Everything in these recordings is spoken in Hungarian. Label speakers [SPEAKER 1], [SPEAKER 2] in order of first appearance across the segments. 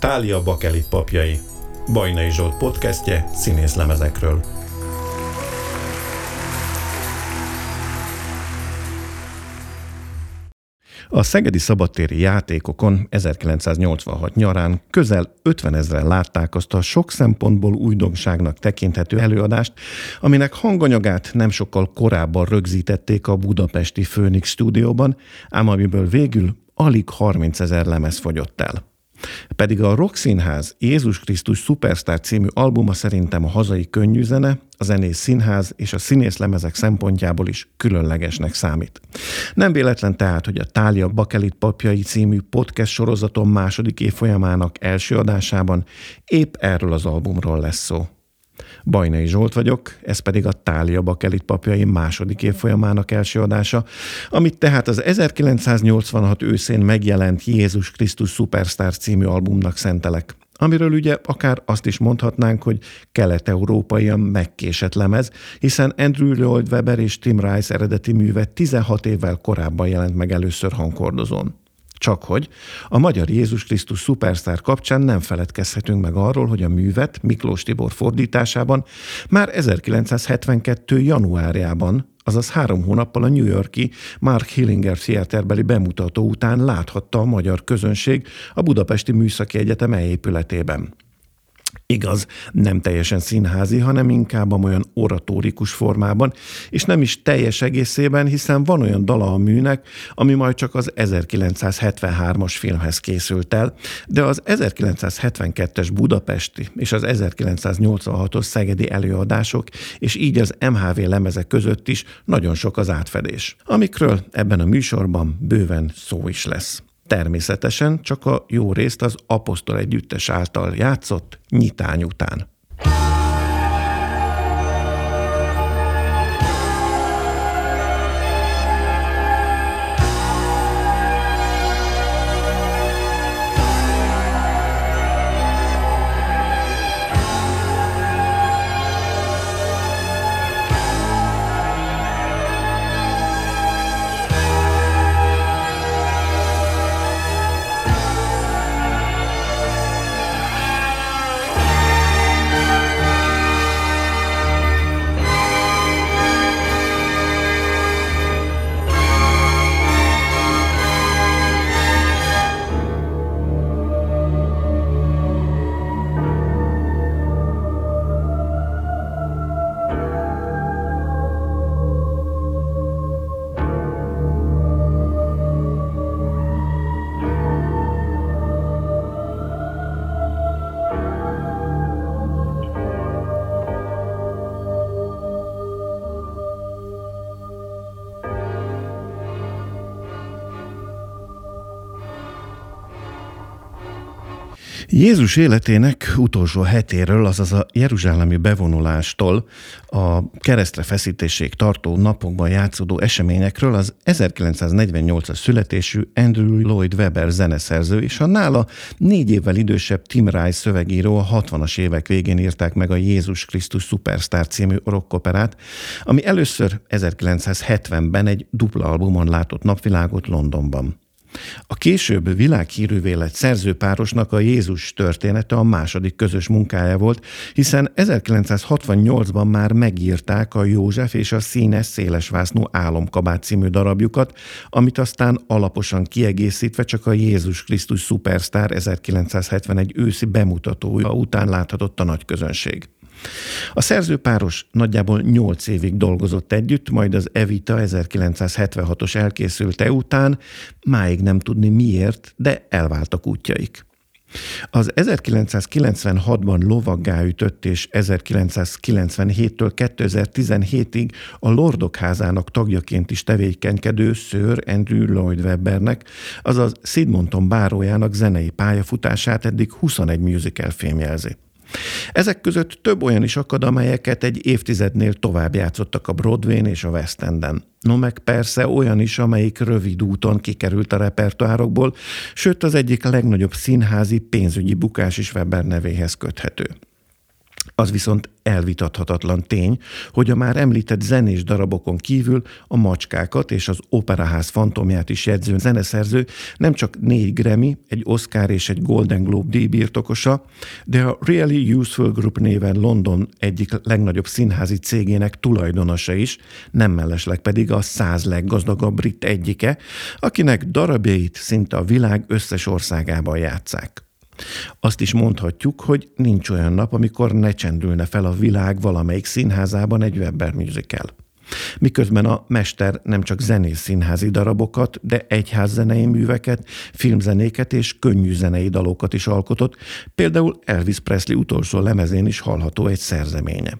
[SPEAKER 1] Tália Bakelit papjai. Bajnai Zsolt podcastje színészlemezekről. A Szegedi Szabadtéri játékokon 1986 nyarán közel 50 ezeren látták azt a sok szempontból újdonságnak tekinthető előadást, aminek hanganyagát nem sokkal korábban rögzítették a budapesti Phoenix stúdióban, ám amiből végül alig 30 ezer lemez fogyott el. Pedig a Rock Színház Jézus Krisztus Superstar című albuma szerintem a hazai könnyűzene, a zenés színház és a színészlemezek szempontjából is különlegesnek számít. Nem véletlen tehát, hogy a Tália Bakelit papjai című podcast sorozaton második évfolyamának első adásában épp erről az albumról lesz szó. Bajnai Zsolt vagyok, ez pedig a Tália Bakelit papjai második évfolyamának első adása, amit tehát az 1986 őszén megjelent Jézus Krisztus Superstar című albumnak szentelek amiről ugye akár azt is mondhatnánk, hogy kelet-európaian megkésett lemez, hiszen Andrew Lloyd Webber és Tim Rice eredeti műve 16 évvel korábban jelent meg először hangkordozón. Csak hogy a magyar Jézus Krisztus szupersztár kapcsán nem feledkezhetünk meg arról, hogy a művet Miklós Tibor fordításában már 1972. januárjában, azaz három hónappal a New Yorki Mark Hillinger Theaterbeli bemutató után láthatta a magyar közönség a Budapesti Műszaki Egyetem épületében. Igaz, nem teljesen színházi, hanem inkább olyan oratórikus formában, és nem is teljes egészében, hiszen van olyan dala a műnek, ami majd csak az 1973-as filmhez készült el, de az 1972-es budapesti és az 1986-os szegedi előadások, és így az MHV lemezek között is nagyon sok az átfedés, amikről ebben a műsorban bőven szó is lesz. Természetesen csak a jó részt az apostol együttes által játszott nyitány után. Jézus életének utolsó hetéről, azaz a Jeruzsálemi bevonulástól a keresztre feszítéség tartó napokban játszódó eseményekről az 1948-as születésű Andrew Lloyd Webber zeneszerző és a nála négy évvel idősebb Tim Rice szövegíró a 60-as évek végén írták meg a Jézus Krisztus Superstar című rockoperát, ami először 1970-ben egy dupla albumon látott napvilágot Londonban. A később világhírűvé lett szerzőpárosnak a Jézus története a második közös munkája volt, hiszen 1968-ban már megírták a József és a színes szélesvásznú álomkabát című darabjukat, amit aztán alaposan kiegészítve csak a Jézus Krisztus Superstar 1971 őszi bemutatója után láthatott a nagy közönség. A szerzőpáros nagyjából 8 évig dolgozott együtt, majd az Evita 1976-os elkészülte után, máig nem tudni miért, de elváltak útjaik. Az 1996-ban lovaggá ütött és 1997-től 2017-ig a Lordok házának tagjaként is tevékenykedő Sir Andrew Lloyd Webbernek, azaz Sidmonton bárójának zenei pályafutását eddig 21 musical fémjelzi. Ezek között több olyan is akad, amelyeket egy évtizednél tovább játszottak a Broadway-n és a West Enden. No meg persze olyan is, amelyik rövid úton kikerült a repertoárokból, sőt az egyik legnagyobb színházi pénzügyi bukás is Weber nevéhez köthető. Az viszont elvitathatatlan tény, hogy a már említett zenés darabokon kívül a macskákat és az operaház fantomját is jegyző zeneszerző nem csak négy Grammy, egy Oscar és egy Golden Globe díj birtokosa, de a Really Useful Group néven London egyik legnagyobb színházi cégének tulajdonosa is, nem mellesleg pedig a száz leggazdagabb brit egyike, akinek darabjait szinte a világ összes országában játszák. Azt is mondhatjuk, hogy nincs olyan nap, amikor ne csendülne fel a világ valamelyik színházában egy Webber musical. Miközben a mester nem csak zenész színházi darabokat, de egyházzenei műveket, filmzenéket és könnyű zenei dalokat is alkotott, például Elvis Presley utolsó lemezén is hallható egy szerzeménye.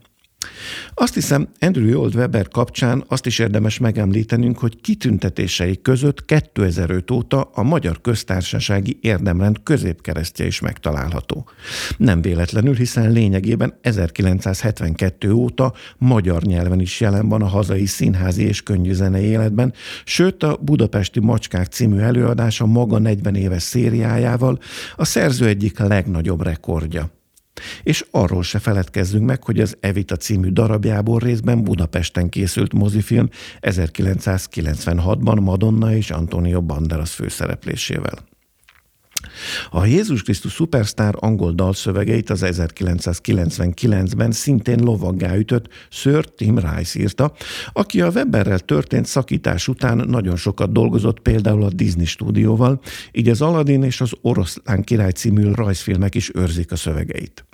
[SPEAKER 1] Azt hiszem, Andrew Old Weber kapcsán azt is érdemes megemlítenünk, hogy kitüntetései között 2005 óta a Magyar Köztársasági Érdemrend középkeresztje is megtalálható. Nem véletlenül, hiszen lényegében 1972 óta magyar nyelven is jelen van a hazai színházi és zenei életben, sőt a Budapesti Macskák című előadása maga 40 éves szériájával a szerző egyik legnagyobb rekordja. És arról se feledkezzünk meg, hogy az Evita című darabjából részben Budapesten készült mozifilm 1996-ban Madonna és Antonio Banderas főszereplésével. A Jézus Krisztus Superstar angol dalszövegeit az 1999-ben szintén lovaggá ütött Sir Tim Rice írta, aki a Weberrel történt szakítás után nagyon sokat dolgozott például a Disney stúdióval, így az Aladdin és az Oroszlán király című rajzfilmek is őrzik a szövegeit.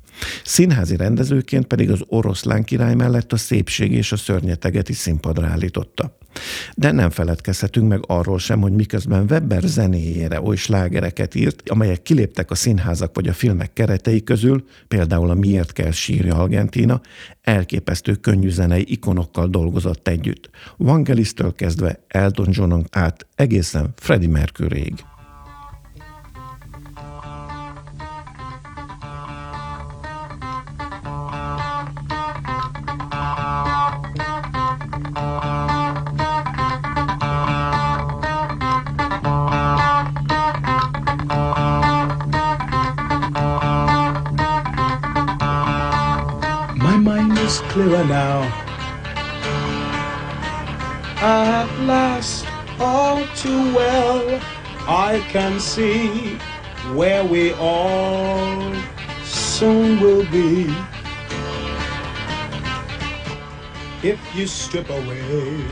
[SPEAKER 1] Színházi rendezőként pedig az oroszlán király mellett a szépség és a szörnyeteget is színpadra állította. De nem feledkezhetünk meg arról sem, hogy miközben Weber zenéjére oly slágereket írt, amelyek kiléptek a színházak vagy a filmek keretei közül, például a Miért kell sírja Argentina, elképesztő könnyű zenei ikonokkal dolgozott együtt. Vangelis-től kezdve Elton Johnon át egészen Freddie Mercuryig. Clearer now. At last, all too well, I can see where we all soon will be. If you strip away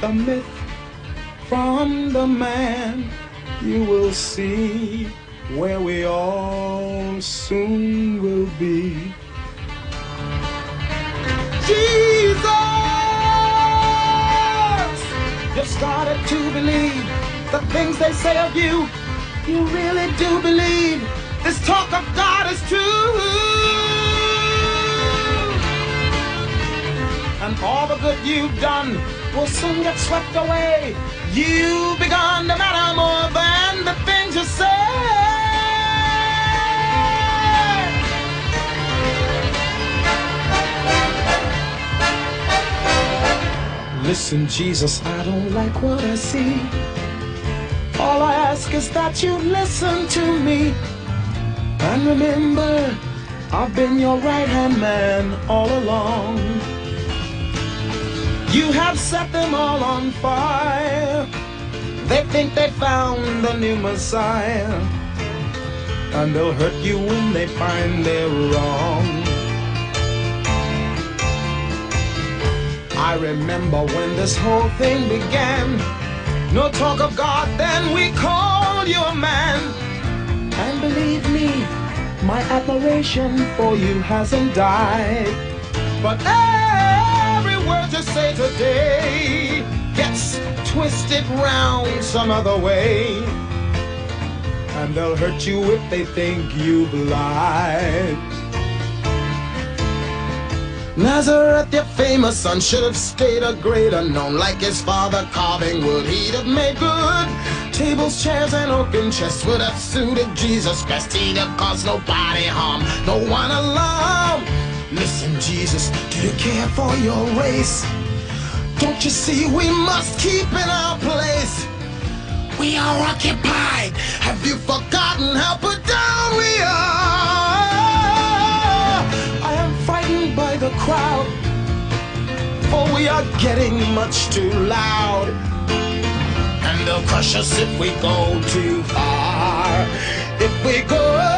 [SPEAKER 1] the myth from the man, you will see where we all soon will be. Jesus! You've started to believe the things they say of you. You really do believe this talk of God is true. And all the good you've done will soon get swept away. You've begun to matter more than the things you say. Listen, Jesus, I don't like what I see. All I ask is that you listen to me. And remember, I've been your right hand man all along. You have set them all on fire. They think they found the new Messiah. And they'll hurt you when they find they're wrong. I remember when this whole thing began. No talk of God, then we called you a man. And believe me, my admiration for you hasn't died. But every word you say today gets twisted round some other way. And they'll hurt you if they think you've lied. Nazareth, your famous son, should have stayed a great unknown. Like his father carving wood, he'd have made good. Tables, chairs, and oaken chests would have suited Jesus best. He'd have caused nobody harm, no one alarm. Listen, Jesus, do you care for your race? Don't you see we must keep in our place? We are occupied. Have you forgotten how put down we are?
[SPEAKER 2] crowd, for we are getting much too loud. And they'll crush us if we go too far, if we go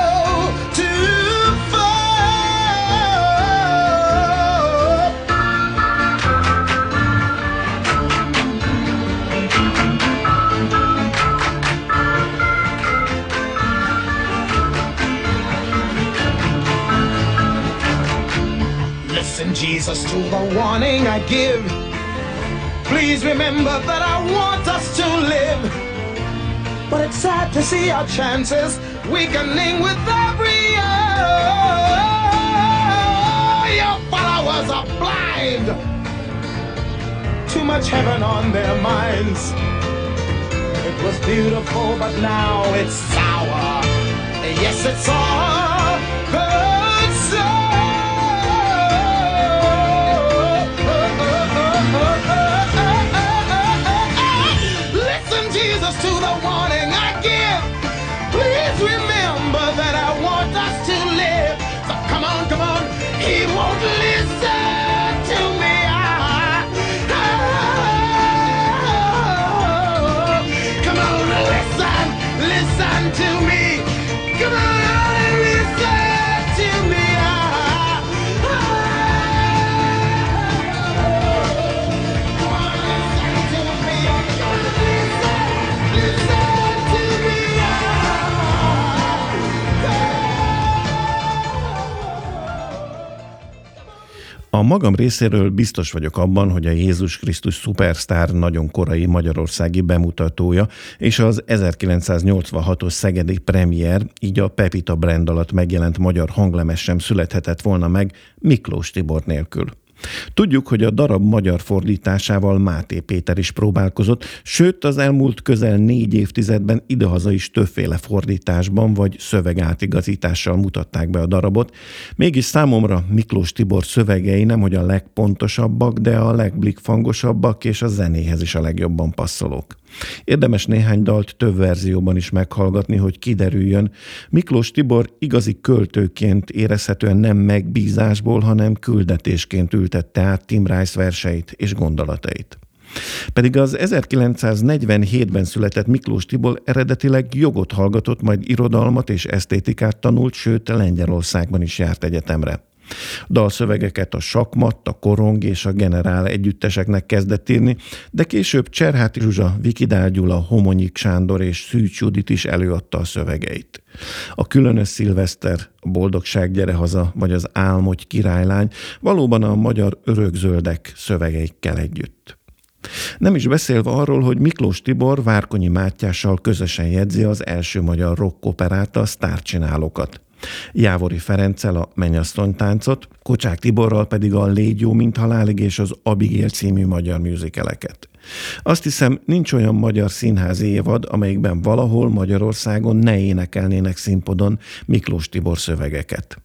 [SPEAKER 2] Listen, Jesus, to the warning I give. Please remember that I want us to live. But it's sad to see our chances weakening with every year. Your followers are blind. Too much heaven on their minds. It was beautiful, but now it's sour. Yes, it's all
[SPEAKER 1] A magam részéről biztos vagyok abban, hogy a Jézus Krisztus szupersztár nagyon korai magyarországi bemutatója, és az 1986-os Szegedi premier, így a Pepita brand alatt megjelent magyar hanglemes sem születhetett volna meg Miklós Tibor nélkül. Tudjuk, hogy a darab magyar fordításával Máté Péter is próbálkozott, sőt az elmúlt közel négy évtizedben idehaza is többféle fordításban vagy szövegátigazítással mutatták be a darabot. Mégis számomra Miklós Tibor szövegei nem hogy a legpontosabbak, de a legblikfangosabbak és a zenéhez is a legjobban passzolók. Érdemes néhány dalt több verzióban is meghallgatni, hogy kiderüljön. Miklós Tibor igazi költőként érezhetően nem megbízásból, hanem küldetésként ültette át Tim Rice verseit és gondolatait. Pedig az 1947-ben született Miklós Tibor eredetileg jogot hallgatott, majd irodalmat és esztétikát tanult, sőt Lengyelországban is járt egyetemre. Dalszövegeket a sakmat, a korong és a generál együtteseknek kezdett írni, de később Cserháti Zsuzsa, Vikidál Gyula, Homonyik Sándor és Szűcs Judit is előadta a szövegeit. A különös szilveszter, a boldogság gyere haza, vagy az álmogy királylány valóban a magyar örökzöldek szövegeikkel együtt. Nem is beszélve arról, hogy Miklós Tibor Várkonyi Mátyással közösen jegyzi az első magyar rockoperát, a sztárcsinálókat. Jávori Ferenccel a Mennyasszonytáncot, Kocsák Tiborral pedig a Légy jó, mint halálig és az Abigail című magyar műzikeleket. Azt hiszem, nincs olyan magyar színházi évad, amelyikben valahol Magyarországon ne énekelnének színpadon Miklós Tibor szövegeket.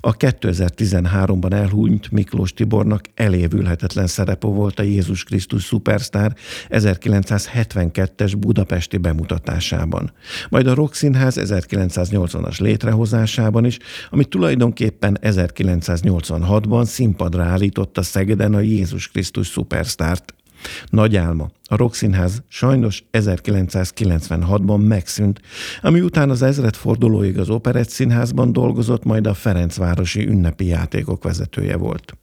[SPEAKER 1] A 2013-ban elhunyt Miklós Tibornak elévülhetetlen szerepe volt a Jézus Krisztus szupersztár 1972-es budapesti bemutatásában. Majd a Rock Színház 1980-as létrehozásában is, ami tulajdonképpen 1986-ban színpadra állította Szegeden a Jézus Krisztus szupersztárt. Nagy álma. A Rokszínház sajnos 1996-ban megszűnt, ami után az ezredfordulóig az Operett Színházban dolgozott, majd a Ferencvárosi ünnepi játékok vezetője volt.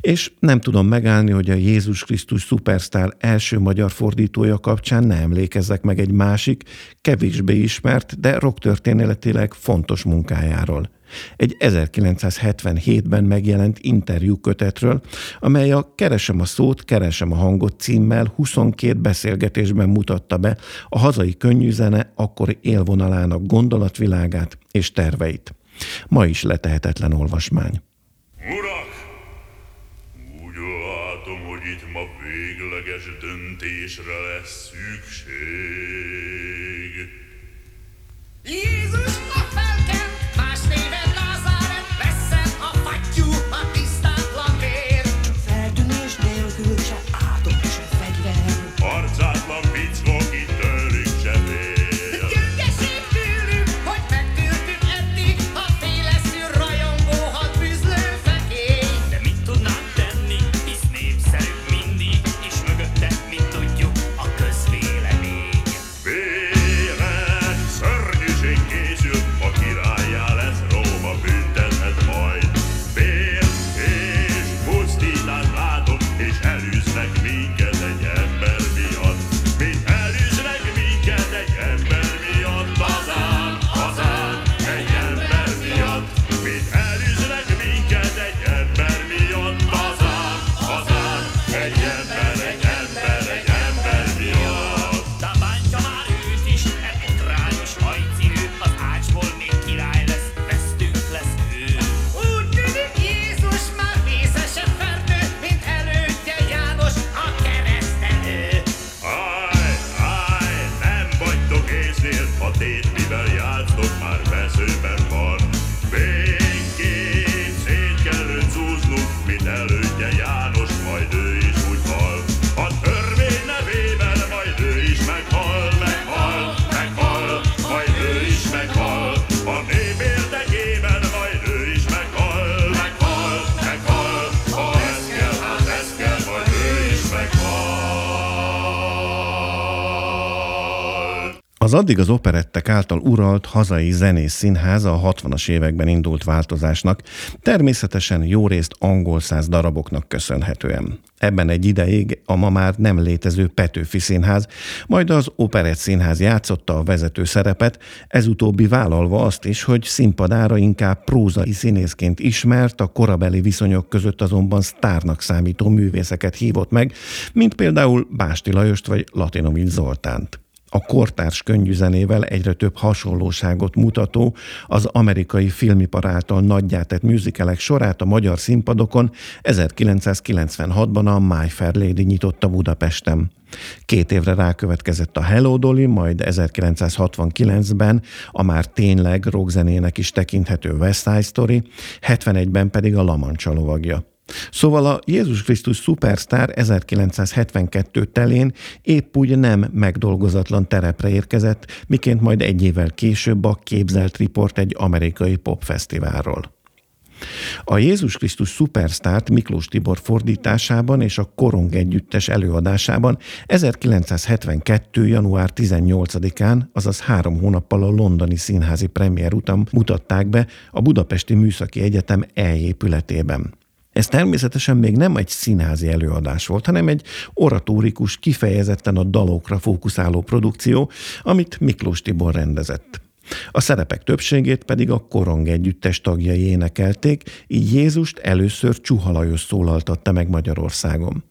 [SPEAKER 1] És nem tudom megállni, hogy a Jézus Krisztus szupersztár első magyar fordítója kapcsán ne emlékezzek meg egy másik, kevésbé ismert, de rocktörténetileg fontos munkájáról. Egy 1977-ben megjelent interjú kötetről, amely a Keresem a szót, keresem a hangot címmel 22 beszélgetésben mutatta be a hazai könnyűzene akkori élvonalának gondolatvilágát és terveit. Ma is letehetetlen olvasmány.
[SPEAKER 3] Urak! Úgy látom, hogy itt ma végleges döntésre lesz szükség.
[SPEAKER 4] Jézus
[SPEAKER 1] addig az operettek által uralt hazai zenész színháza a 60-as években indult változásnak, természetesen jó részt angol száz daraboknak köszönhetően. Ebben egy ideig a ma már nem létező Petőfi Színház, majd az Operett Színház játszotta a vezető szerepet, ez utóbbi vállalva azt is, hogy színpadára inkább prózai színészként ismert, a korabeli viszonyok között azonban sztárnak számító művészeket hívott meg, mint például Básti Lajost vagy Latinovics Zoltánt a kortárs könnyűzenével egyre több hasonlóságot mutató, az amerikai filmipar által nagyjátett műzikelek sorát a magyar színpadokon 1996-ban a My Fair Lady nyitotta Budapesten. Két évre rákövetkezett a Hello Dolly, majd 1969-ben a már tényleg rockzenének is tekinthető West Side Story, 71-ben pedig a Lamanca lovagja. Szóval a Jézus Krisztus Superstar 1972 telén épp úgy nem megdolgozatlan terepre érkezett, miként majd egy évvel később a képzelt riport egy amerikai popfesztiválról. A Jézus Krisztus Superstárt Miklós Tibor fordításában és a Korong együttes előadásában 1972. január 18-án, azaz három hónappal a londoni színházi premier után mutatták be a Budapesti Műszaki Egyetem elépületében. Ez természetesen még nem egy színházi előadás volt, hanem egy oratórikus, kifejezetten a dalokra fókuszáló produkció, amit Miklós Tibor rendezett. A szerepek többségét pedig a korong együttes tagjai énekelték, így Jézust először Csuha Lajos szólaltatta meg Magyarországon.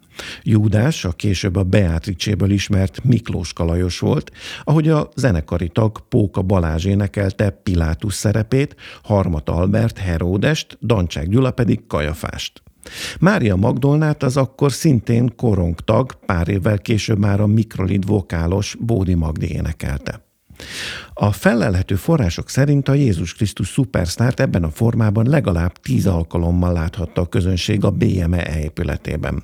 [SPEAKER 1] Júdás, a később a Beatricséből ismert Miklós Kalajos volt, ahogy a zenekari tag Póka Balázs énekelte Pilátus szerepét, Harmat Albert Heródest, Dancsák Gyula pedig Kajafást. Mária Magdolnát az akkor szintén korongtag, pár évvel később már a mikrolid vokálos Bódi Magdi énekelte. A felelhető források szerint a Jézus Krisztus szupersztárt ebben a formában legalább tíz alkalommal láthatta a közönség a BME épületében.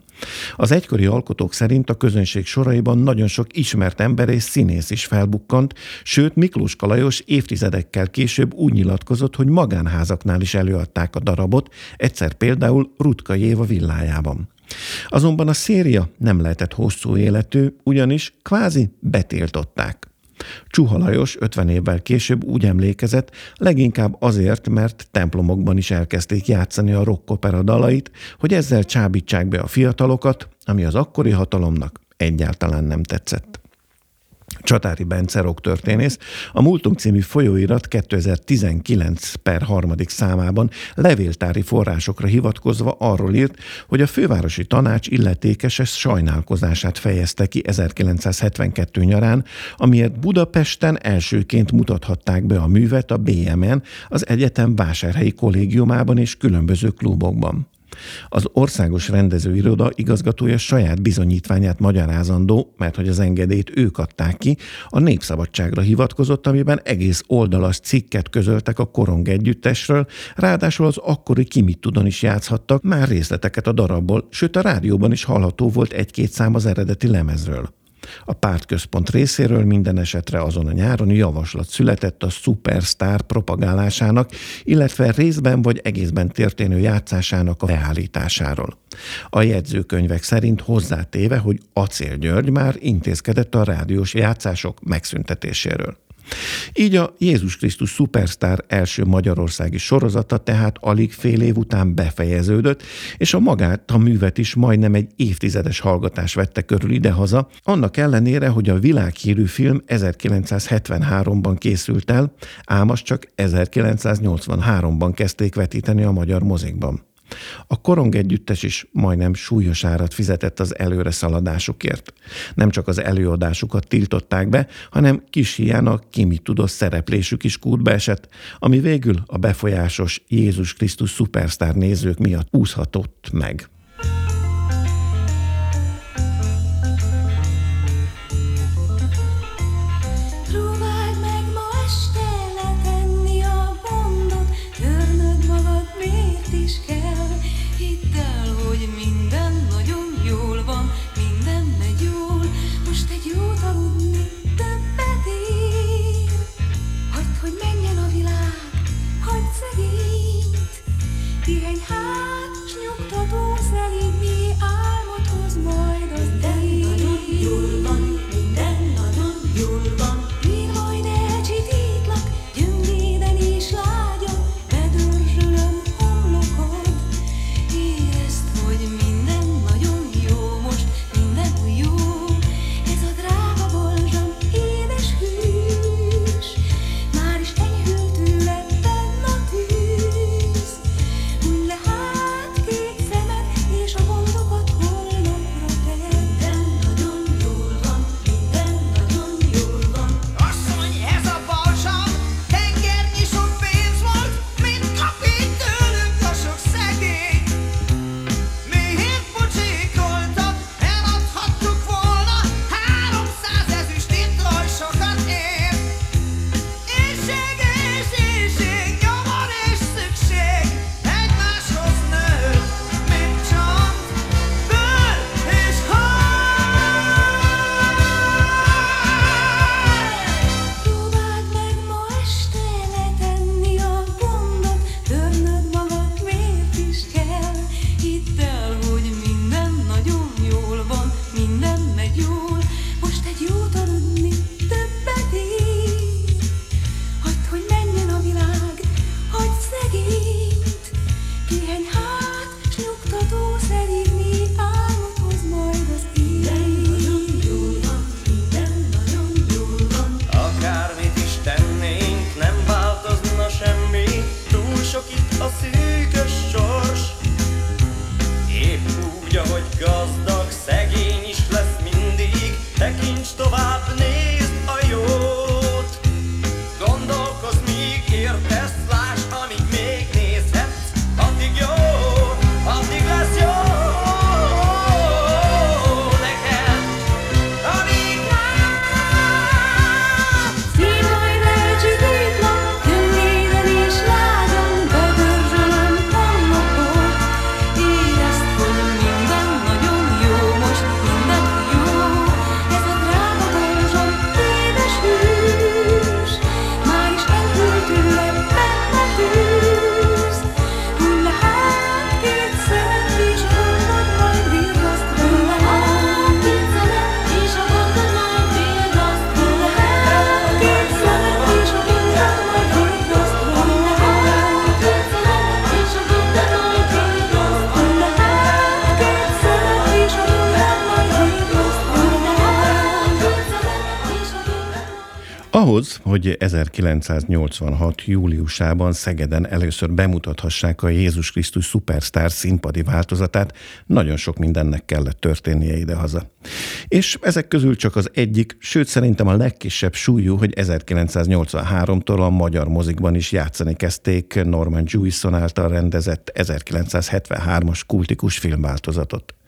[SPEAKER 1] Az egykori alkotók szerint a közönség soraiban nagyon sok ismert ember és színész is felbukkant, sőt Miklós Kalajos évtizedekkel később úgy nyilatkozott, hogy magánházaknál is előadták a darabot, egyszer például Rutka Jéva villájában. Azonban a széria nem lehetett hosszú életű, ugyanis kvázi betiltották. Csuha Lajos 50 évvel később úgy emlékezett, leginkább azért, mert templomokban is elkezdték játszani a rockopera dalait, hogy ezzel csábítsák be a fiatalokat, ami az akkori hatalomnak egyáltalán nem tetszett. Csatári Bence történész, a Múltunk című folyóirat 2019 per harmadik számában levéltári forrásokra hivatkozva arról írt, hogy a fővárosi tanács illetékese sajnálkozását fejezte ki 1972 nyarán, amiért Budapesten elsőként mutathatták be a művet a BMN, az egyetem vásárhelyi kollégiumában és különböző klubokban. Az országos rendezőiroda igazgatója saját bizonyítványát magyarázandó, mert hogy az engedélyt ők adták ki, a Népszabadságra hivatkozott, amiben egész oldalas cikket közöltek a Korong együttesről, ráadásul az akkori Kimit Tudon is játszhattak már részleteket a darabból, sőt a rádióban is hallható volt egy-két szám az eredeti lemezről. A pártközpont részéről minden esetre azon a nyáron javaslat született a Superstar propagálásának, illetve részben vagy egészben történő játszásának a beállításáról. A jegyzőkönyvek szerint hozzátéve, hogy Acél György már intézkedett a rádiós játszások megszüntetéséről. Így a Jézus Krisztus Superstar első magyarországi sorozata tehát alig fél év után befejeződött, és a magát a művet is majdnem egy évtizedes hallgatás vette körül idehaza, annak ellenére, hogy a világhírű film 1973-ban készült el, ám azt csak 1983-ban kezdték vetíteni a magyar mozikban. A korong együttes is majdnem súlyos árat fizetett az előre szaladásukért. Nem csak az előadásukat tiltották be, hanem kis hián a kimi tudott szereplésük is kútbe esett, ami végül a befolyásos Jézus Krisztus szupersztár nézők miatt úszhatott meg
[SPEAKER 5] hogy menjen a világ, hagyd szegényt, pihenj hát.
[SPEAKER 1] Ahhoz, hogy 1986. júliusában Szegeden először bemutathassák a Jézus Krisztus Superstar színpadi változatát, nagyon sok mindennek kellett történnie idehaza. És ezek közül csak az egyik, sőt szerintem a legkisebb súlyú, hogy 1983-tól a magyar mozikban is játszani kezdték Norman Jewison által rendezett 1973-as kultikus filmváltozatot.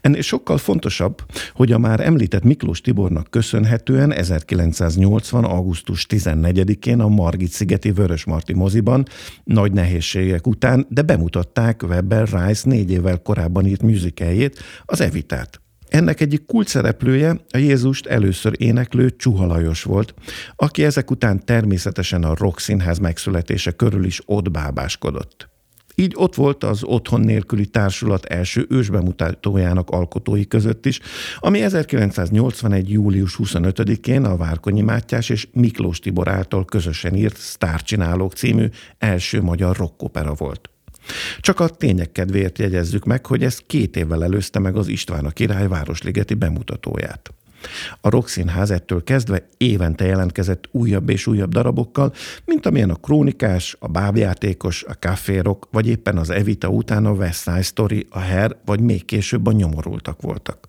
[SPEAKER 1] Ennél sokkal fontosabb, hogy a már említett Miklós Tibornak köszönhetően 1980. augusztus 14-én a Margit-szigeti Vörösmarty moziban nagy nehézségek után, de bemutatták Weber Rice négy évvel korábban írt musicaljét, az Evitát. Ennek egyik kulcsszereplője a Jézust először éneklő Csuha Lajos volt, aki ezek után természetesen a Rock Színház megszületése körül is ott bábáskodott. Így ott volt az Otthon nélküli társulat első ősbemutatójának alkotói között is, ami 1981. július 25-én a Várkonyi Mátyás és Miklós Tibor által közösen írt Sztárcsinálók című első magyar rockopera volt. Csak a tények kedvéért jegyezzük meg, hogy ez két évvel előzte meg az István a király Városligeti bemutatóját. A Rokszínház ettől kezdve évente jelentkezett újabb és újabb darabokkal, mint amilyen a Krónikás, a Bábjátékos, a Café Rock, vagy éppen az Evita után a West Side Story, a Her, vagy még később a Nyomorultak voltak.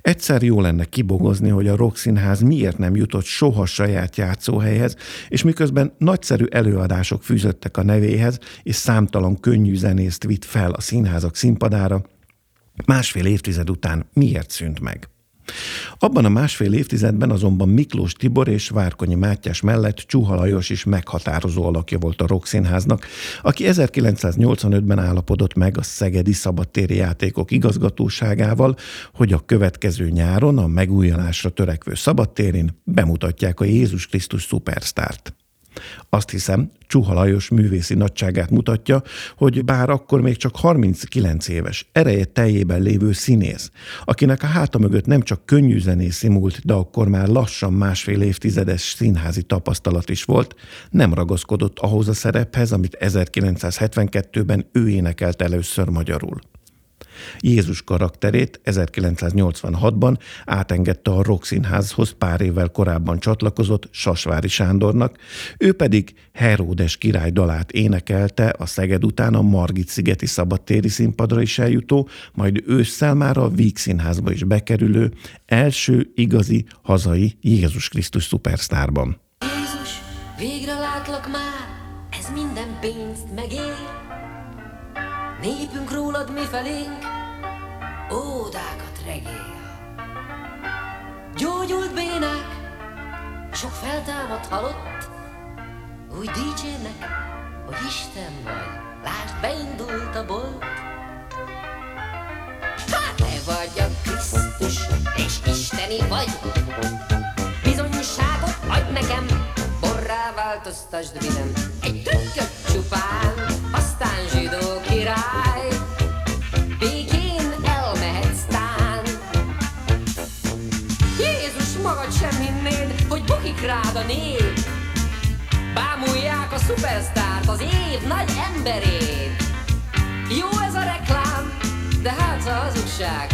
[SPEAKER 1] Egyszer jó lenne kibogozni, hogy a Rokszínház miért nem jutott soha saját játszóhelyhez, és miközben nagyszerű előadások fűzöttek a nevéhez, és számtalan könnyű zenészt vitt fel a színházak színpadára, másfél évtized után miért szűnt meg? Abban a másfél évtizedben azonban Miklós Tibor és Várkonyi Mátyás mellett Csuha Lajos is meghatározó alakja volt a Rokszínháznak, aki 1985-ben állapodott meg a Szegedi Szabadtéri Játékok igazgatóságával, hogy a következő nyáron a megújulásra törekvő szabadtérin bemutatják a Jézus Krisztus szupersztárt. Azt hiszem, Csuha Lajos művészi nagyságát mutatja, hogy bár akkor még csak 39 éves, ereje teljében lévő színész, akinek a háta mögött nem csak könnyű zenészi múlt, de akkor már lassan másfél évtizedes színházi tapasztalat is volt, nem ragaszkodott ahhoz a szerephez, amit 1972-ben ő énekelt először magyarul. Jézus karakterét 1986-ban átengedte a Rock Színházhoz pár évvel korábban csatlakozott Sasvári Sándornak, ő pedig Heródes király dalát énekelte a Szeged után a Margit szigeti szabadtéri színpadra is eljutó, majd ősszel már a Víg Színházba is bekerülő első igazi hazai Jézus Krisztus szupersztárban.
[SPEAKER 6] Jézus, végre látlak már, ez minden pénzt megér. Népünk rólad mifelénk, ódákat regél. Gyógyult bénák, sok feltámadt halott, úgy dicsérnek, hogy Isten vagy, lásd, beindult a bolt. Hát te vagy a Krisztus, és isteni vagy, Bizonyságot adj nekem, borrá változtasd videm. Egy trükköt csupán, aztán zsidó király. Békén elmehetsz tán. Jézus, magad sem hinnéd, hogy bukik rád a nép. Bámulják a szupersztárt, az év nagy emberét. Jó ez a reklám, de hát a hazugság.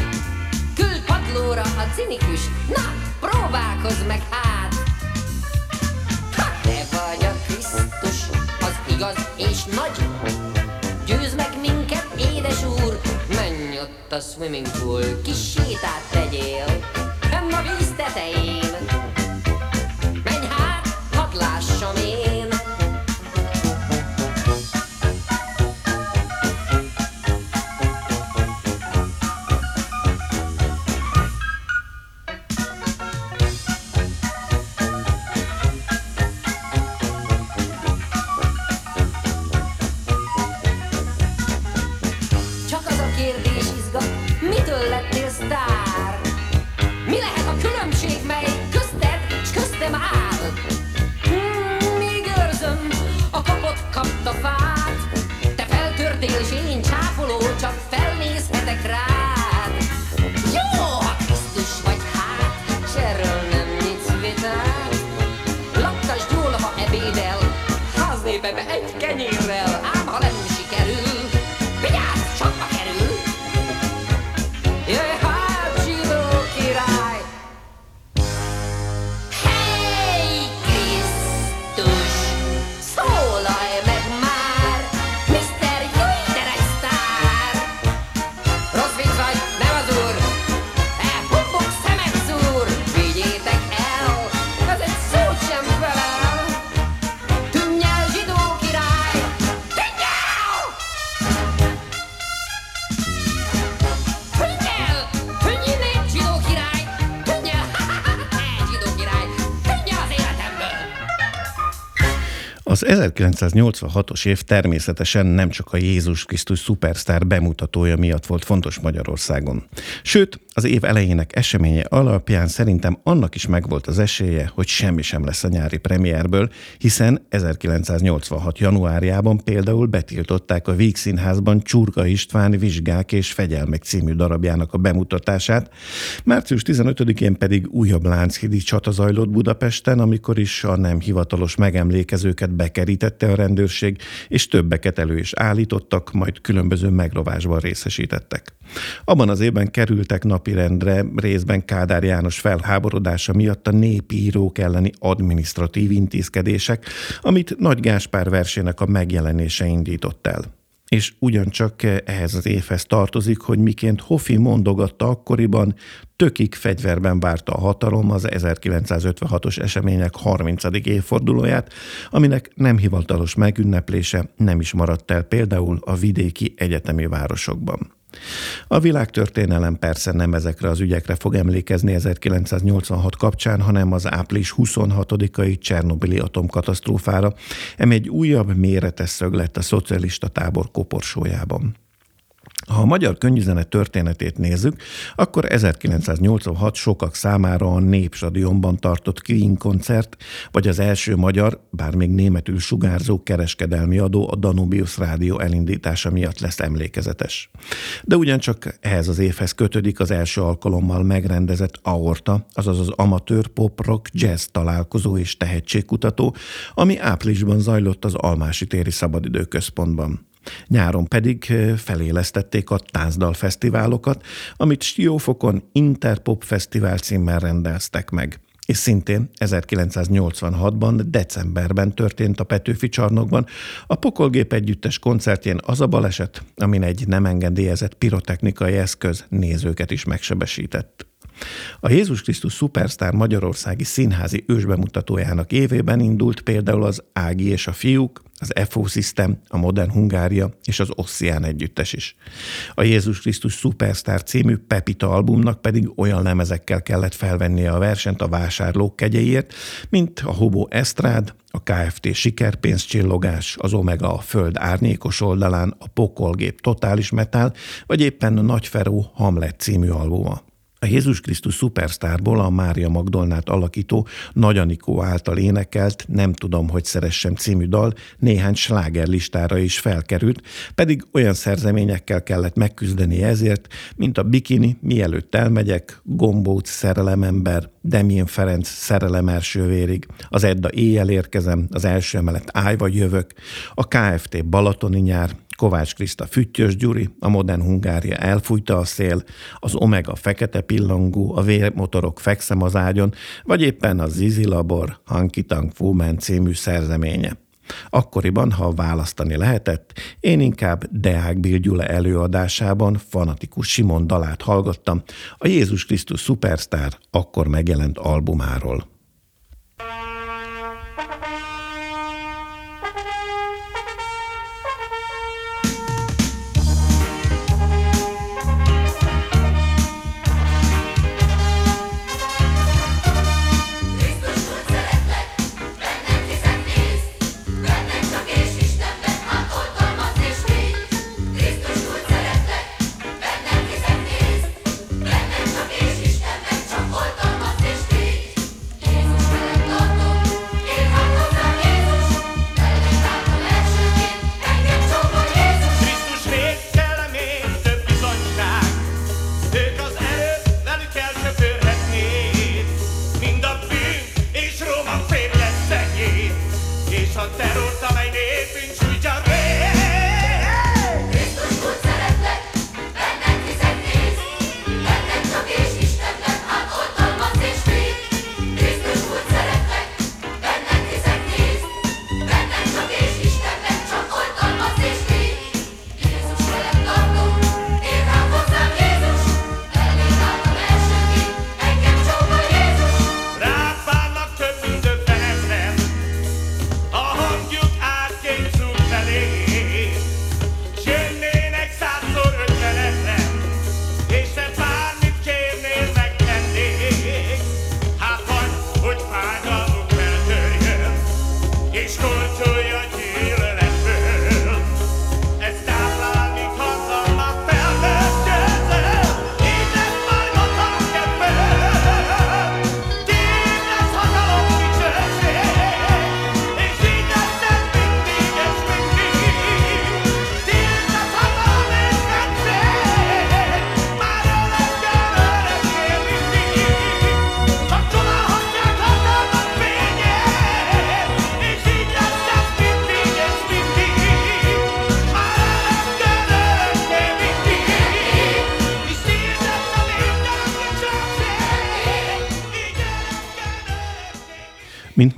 [SPEAKER 6] Küld padlóra a cinikus, na, próbálkozz meg hát! Ha te vagy a Krisztus, igaz és nagy, győz meg minket, édes úr, menj ott a swimming pool, kis sétát tegyél, fenn a víz tetején.
[SPEAKER 1] 1986-os év természetesen nem csak a Jézus Krisztus szupersztár bemutatója miatt volt fontos Magyarországon. Sőt, az év elejének eseménye alapján szerintem annak is megvolt az esélye, hogy semmi sem lesz a nyári premierből, hiszen 1986. januárjában például betiltották a Víg Színházban Csurga István Vizsgák és Fegyelmek című darabjának a bemutatását, március 15-én pedig újabb Lánchidi csata zajlott Budapesten, amikor is a nem hivatalos megemlékezőket bekerítette a rendőrség, és többeket elő is állítottak, majd különböző megrovásban részesítettek. Abban az évben kerültek napirendre részben Kádár János felháborodása miatt a népi írók elleni adminisztratív intézkedések, amit Nagy Gáspár versének a megjelenése indított el. És ugyancsak ehhez az évhez tartozik, hogy miként Hoffi mondogatta akkoriban, tökig fegyverben várta a hatalom az 1956-os események 30. évfordulóját, aminek nem hivatalos megünneplése nem is maradt el például a vidéki egyetemi városokban. A világtörténelem persze nem ezekre az ügyekre fog emlékezni 1986 kapcsán, hanem az április 26-ai Csernobili atomkatasztrófára, eme egy újabb méretes szög lett a szocialista tábor koporsójában. Ha a magyar könnyűzene történetét nézzük, akkor 1986 sokak számára a Népstadionban tartott Queen koncert, vagy az első magyar, bár még németül sugárzó kereskedelmi adó a Danubius Rádió elindítása miatt lesz emlékezetes. De ugyancsak ehhez az évhez kötődik az első alkalommal megrendezett Aorta, azaz az amatőr pop rock jazz találkozó és tehetségkutató, ami áprilisban zajlott az Almási téri szabadidőközpontban. Nyáron pedig felélesztették a Táncdal fesztiválokat, amit Stiófokon Interpop Fesztivál címmel rendeztek meg. És szintén 1986-ban, decemberben történt a Petőfi csarnokban a Pokolgép együttes koncertjén az a baleset, amin egy nem engedélyezett pirotechnikai eszköz nézőket is megsebesített. A Jézus Krisztus Superstar Magyarországi Színházi ősbemutatójának évében indult például az Ági és a fiúk, az FO System, a Modern Hungária és az Ossian együttes is. A Jézus Krisztus Superstar című Pepita albumnak pedig olyan lemezekkel kellett felvennie a versenyt a vásárlók kegyeiért, mint a Hobo Esztrád, a KFT Sikerpénz csillogás, az Omega a Föld árnyékos oldalán, a Pokolgép Totális Metal, vagy éppen a Nagy Feró Hamlet című albuma. A Jézus Krisztus szupersztárból a Mária Magdolnát alakító Nagy Anikó által énekelt Nem tudom, hogy szeressem című dal néhány slágerlistára is felkerült, pedig olyan szerzeményekkel kellett megküzdeni ezért, mint a Bikini, Mielőtt elmegyek, Gombóc, Szerelemember, Demjén Ferenc, Szerelem első vérig, az Edda Éjjel érkezem, az első emelet Áj jövök, a KFT Balatoni nyár, Kovács Kriszta Füttyös Gyuri, a Modern Hungária elfújta a szél, az Omega fekete pillangó, a vérmotorok fekszem az ágyon, vagy éppen a Zizi Labor Hanky Tank Fu Man című szerzeménye. Akkoriban, ha választani lehetett, én inkább Deák Bill előadásában fanatikus Simon dalát hallgattam a Jézus Krisztus Superstar akkor megjelent albumáról.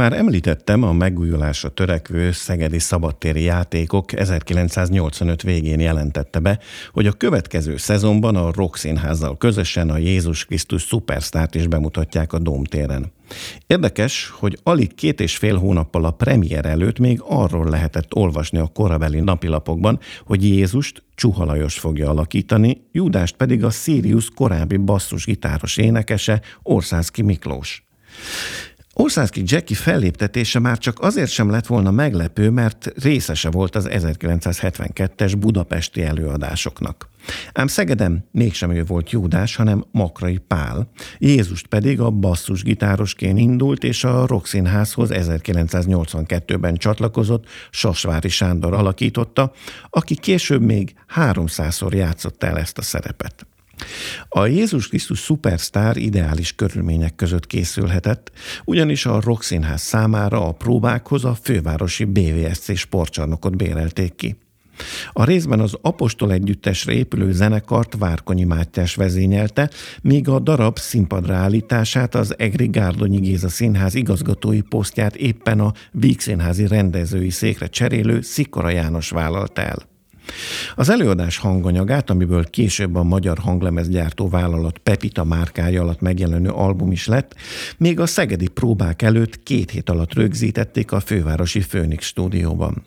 [SPEAKER 7] Már
[SPEAKER 1] említettem, a megújulásra törekvő szegedi szabadtéri játékok 1985 végén jelentette be, hogy a következő szezonban a Rock Színházzal közösen a Jézus Krisztus Superstárt is bemutatják a Dómtéren. Érdekes, hogy alig két és fél hónappal a premier előtt még arról lehetett olvasni a korabeli napilapokban, hogy Jézust Csuha Lajos fogja alakítani, Judást pedig a Sirius korábbi basszusgitáros énekese Orszászki Miklós. Orszánszki Jackie felléptetése már csak azért sem lett volna meglepő, mert részese volt az 1972-es budapesti előadásoknak. Ám Szegeden mégsem ő volt Júdás, hanem Makrai Pál. Jézust pedig a basszusgitárosként indult, és a Rokszínházhoz 1982-ben csatlakozott Sasvári Sándor alakította, aki később még 300-szor játszott el ezt a szerepet. A Jézus Krisztus szupersztár ideális körülmények között készülhetett, ugyanis a Rokszínház számára a próbákhoz a fővárosi BVSC sportcsarnokot bérelték ki. A részben az Apostol együttesre épülő zenekart Várkonyi Mátyás vezényelte, míg a darab színpadra állítását az Egri Gárdonyi Géza Színház igazgatói posztját éppen a Víg Színházi rendezői székre cserélő Szikora János vállalta el. Az előadás hanganyagát, amiből később a magyar hanglemezgyártó vállalat Pepita márkája alatt megjelenő album is lett, még a szegedi próbák előtt két hét alatt rögzítették a fővárosi Főnix stúdióban.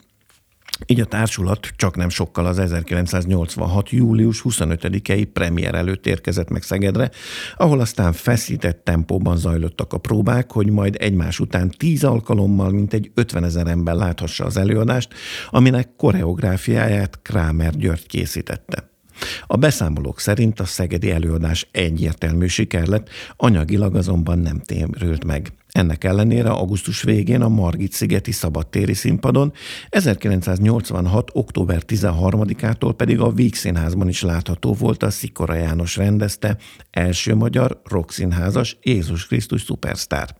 [SPEAKER 1] Így a társulat csak nem sokkal az 1986. július 25-i premier előtt érkezett meg Szegedre, ahol aztán feszített tempóban zajlottak a próbák, hogy majd egymás után tíz alkalommal mintegy 50 ezer ember láthassa az előadást, aminek koreográfiáját Krámer György készítette. A beszámolók szerint a szegedi előadás egyértelmű siker lett, anyagilag azonban nem térült meg. Ennek ellenére augusztus végén a Margit-szigeti szabadtéri színpadon, 1986. október 13-ától pedig a Víg Színházban is látható volt a Szikora János rendezte első magyar rockszínházas Jézus Krisztus szupersztár.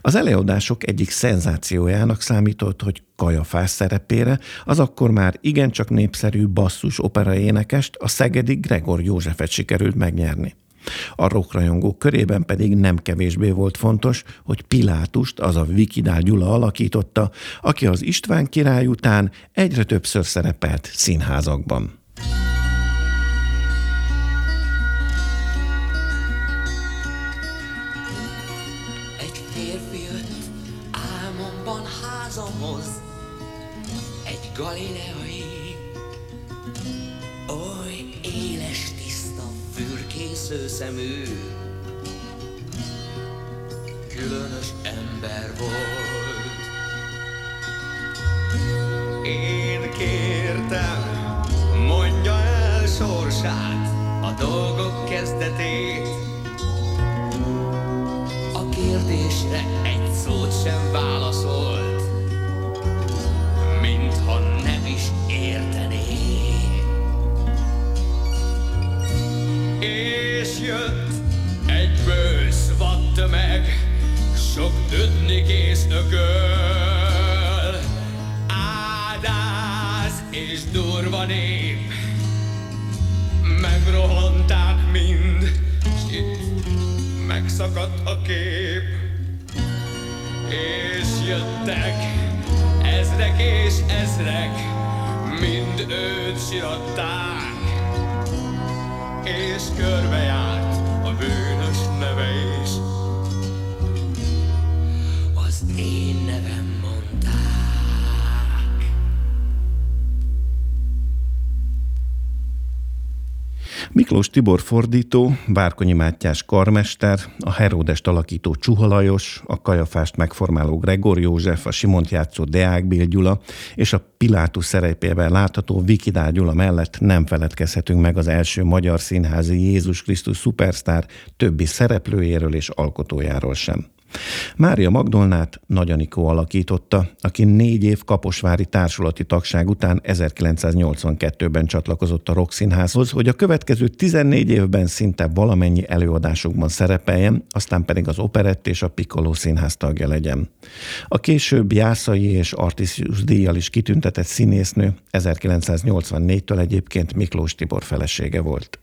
[SPEAKER 1] Az előadások egyik szenzációjának számított, hogy Kajafás szerepére az akkor már igencsak népszerű basszus opera énekest, a szegedi Gregor Józsefet sikerült megnyerni. A rockrajongók körében pedig nem kevésbé volt fontos, hogy Pilátust, az a Vikidál Gyula alakította, aki az István király után egyre többször szerepelt színházakban.
[SPEAKER 8] Szemű, különös ember volt.
[SPEAKER 9] Én kértem, mondja el sorsát, a dolgok kezdetét.
[SPEAKER 8] A kérdésre egy szót sem
[SPEAKER 9] jött egy bősz vadtömeg, sok dödni kész ököl. Ádáz és durva nép, megrohanták mind, s itt megszakadt a kép. És jöttek ezrek és ezrek, mind őt siratták,
[SPEAKER 1] Miklós Tibor fordító, Várkonyi Mátyás karmester, a Heródest alakító Csuha Lajos, a Kajafást megformáló Gregor József, a Simont játszó Deák Bél Gyula és a Pilátus szerepében látható Vikidál Gyula mellett nem feledkezhetünk meg az első magyar színházi Jézus Krisztus szupersztár többi szereplőjéről és alkotójáról sem. Mária Magdolnát Nagy Anikó alakította, aki négy év kaposvári társulati tagság után 1982-ben csatlakozott a Rokszínházhoz, hogy a következő 14 évben szinte valamennyi előadásokban szerepeljen, aztán pedig az Operett és a Piccolo Színház tagja legyen. A később Jászai és Artisius díjjal is kitüntetett színésznő 1984-től egyébként Miklós Tibor felesége volt.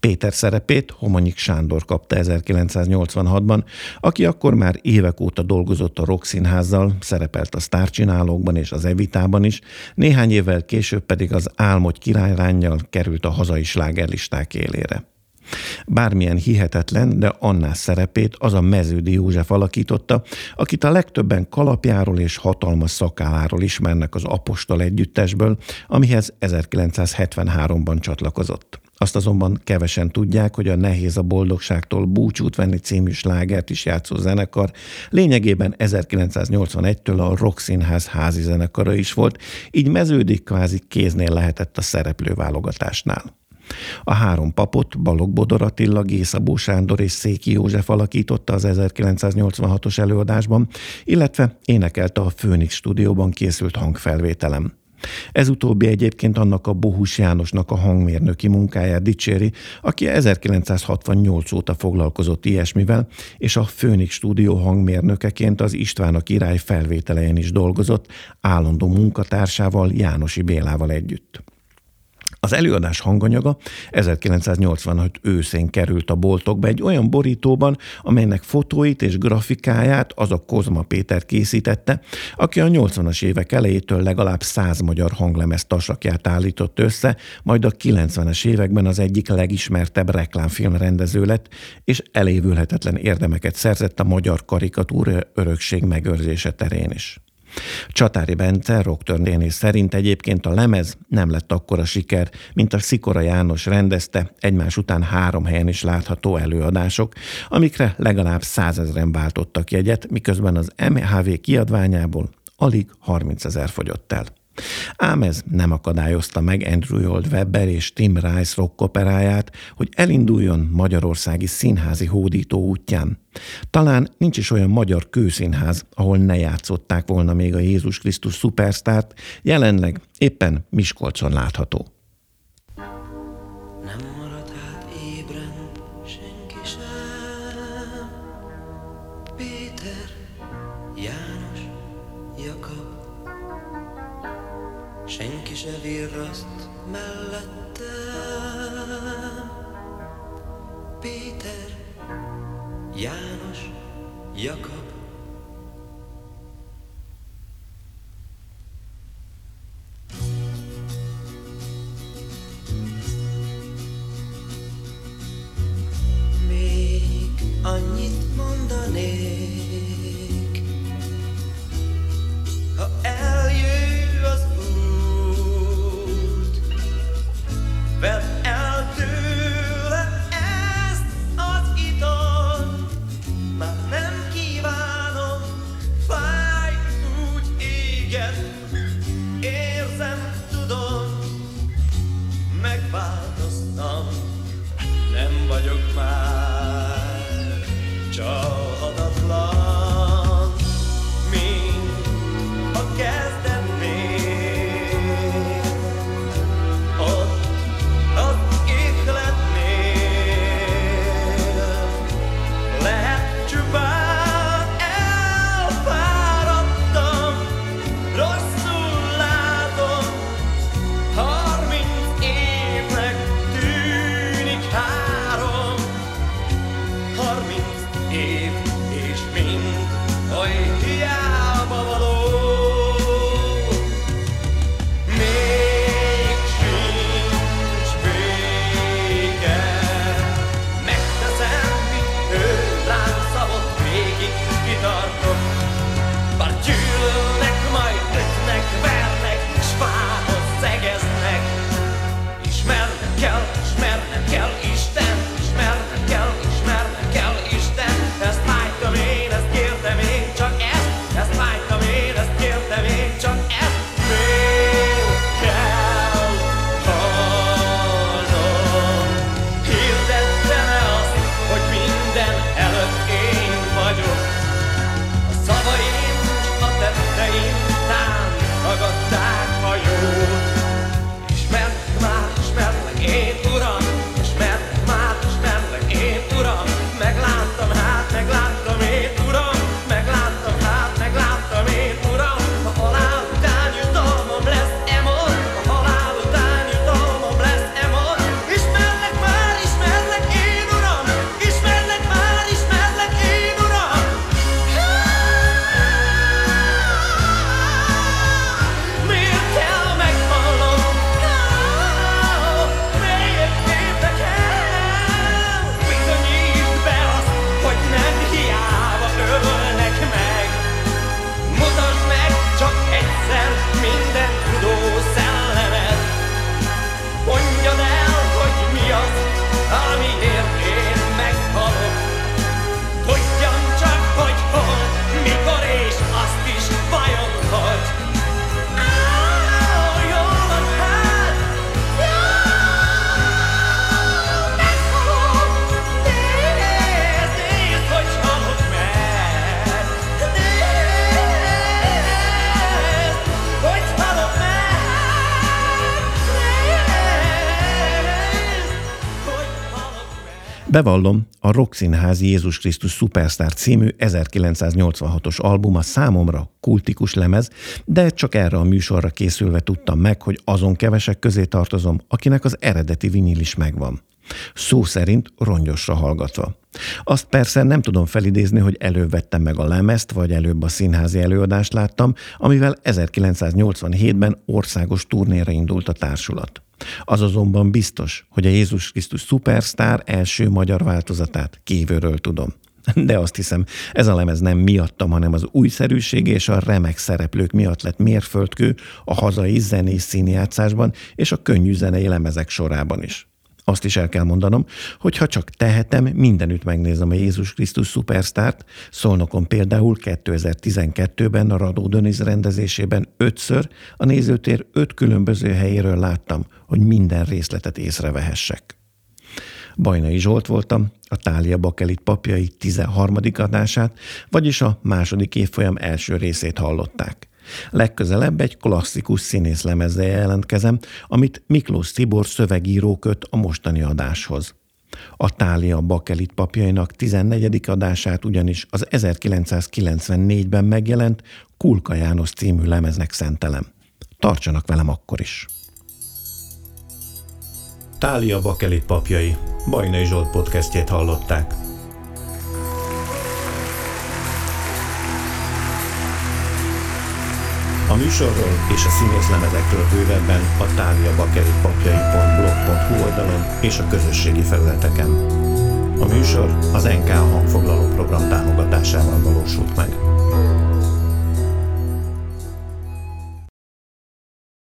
[SPEAKER 1] Péter szerepét Homonyik Sándor kapta 1986-ban, aki akkor már évek óta dolgozott a Rock Színházzal, szerepelt a sztárcsinálókban és az Evitában is, néhány évvel később pedig az Álmodj királyránnyal került a hazai slágerlisták élére. Bármilyen hihetetlen, de annál szerepét az a meződi József alakította, akit a legtöbben kalapjáról és hatalmas szakálláról ismernek az Apostol együttesből, amihez 1973-ban csatlakozott. Azt azonban kevesen tudják, hogy a Nehéz a boldogságtól búcsút venni című slágert is játszó zenekar lényegében 1981-től a Rock Színház házi zenekara is volt, így meződik kvázi kéznél lehetett a szereplőválogatásnál. A három papot Balog Bodor Attila, Gészabó Sándor és Széki József alakította az 1986-os előadásban, illetve énekelte a Főnix stúdióban készült hangfelvételem. Ez utóbbi egyébként annak a Bohus Jánosnak a hangmérnöki munkáját dicséri, aki 1968 óta foglalkozott ilyesmivel, és a Főnix stúdió hangmérnökeként az István a király felvételein is dolgozott, állandó munkatársával Jánosi Bélával együtt. Az előadás hanganyaga 1986 őszén került a boltokba egy olyan borítóban, amelynek fotóit és grafikáját az a Kozma Péter készítette, aki a 80-as évek elejétől legalább 100 magyar hanglemez tasakját állított össze, majd a 90-es években az egyik legismertebb reklámfilm rendező lett, és elévülhetetlen érdemeket szerzett a magyar karikatúra örökség megőrzése terén is. Csatári Bence rocktörténész szerint egyébként a lemez nem lett akkora siker, mint a Szikora János rendezte egymás után három helyen is látható előadások, amikre legalább százezren váltottak jegyet, miközben az MHV kiadványából alig 30 ezer fogyott el. Ám ez nem akadályozta meg Andrew Lloyd Webber és Tim Rice rock operáját, hogy elinduljon magyarországi színházi hódító útján. Talán nincs is olyan magyar kőszínház, ahol ne játszották volna még a Jézus Krisztus szupersztárt, jelenleg éppen Miskolcon látható.
[SPEAKER 9] Virraszt mellettem. Péter, János, Jakab.
[SPEAKER 1] Bevallom, a Rockszínházi Jézus Krisztus Superstar című 1986-os album a számomra kultikus lemez, de csak erre a műsorra készülve tudtam meg, hogy azon kevesek közé tartozom, akinek az eredeti vinil is megvan. Szó szerint rongyosra hallgatva. Azt persze nem tudom felidézni, hogy előbb vettem meg a lemezt, vagy előbb a színházi előadást láttam, amivel 1987-ben országos turnéra indult a társulat. Az azonban biztos, hogy a Jézus Krisztus Superstar első magyar változatát kívülről tudom. De azt hiszem, ez a lemez nem miattam, hanem az újszerűség és a remek szereplők miatt lett mérföldkő a hazai zenés színjátszásban és a könnyű zenei lemezek sorában is. Azt is el kell mondanom, hogy ha csak tehetem, mindenütt megnézem a Jézus Krisztus Superstart. Szolnokon például 2012-ben a Radó Döniz rendezésében ötször a nézőtér öt különböző helyéről láttam, hogy minden részletet észrevehessek. Bajnai Zsolt voltam, a Tália Bakelit papjai 13. adását, vagyis a második évfolyam első részét hallották. Legközelebb egy klasszikus színész lemezzel jelentkezem, amit Miklós Szibor szövegíró köt a mostani adáshoz. A Tália Bakelit papjainak 14. adását ugyanis az 1994-ben megjelent Kulka János című lemeznek szentelem. Tartsanak velem akkor is! Tália Bakelit papjai. Bajnai Zsolt podcastjét hallották. A műsorról és a színészlemezekről bővebben a táliabakelitpapjai.blog.hu oldalon és a közösségi felületeken. A műsor az NK hangfoglaló program támogatásával valósult meg.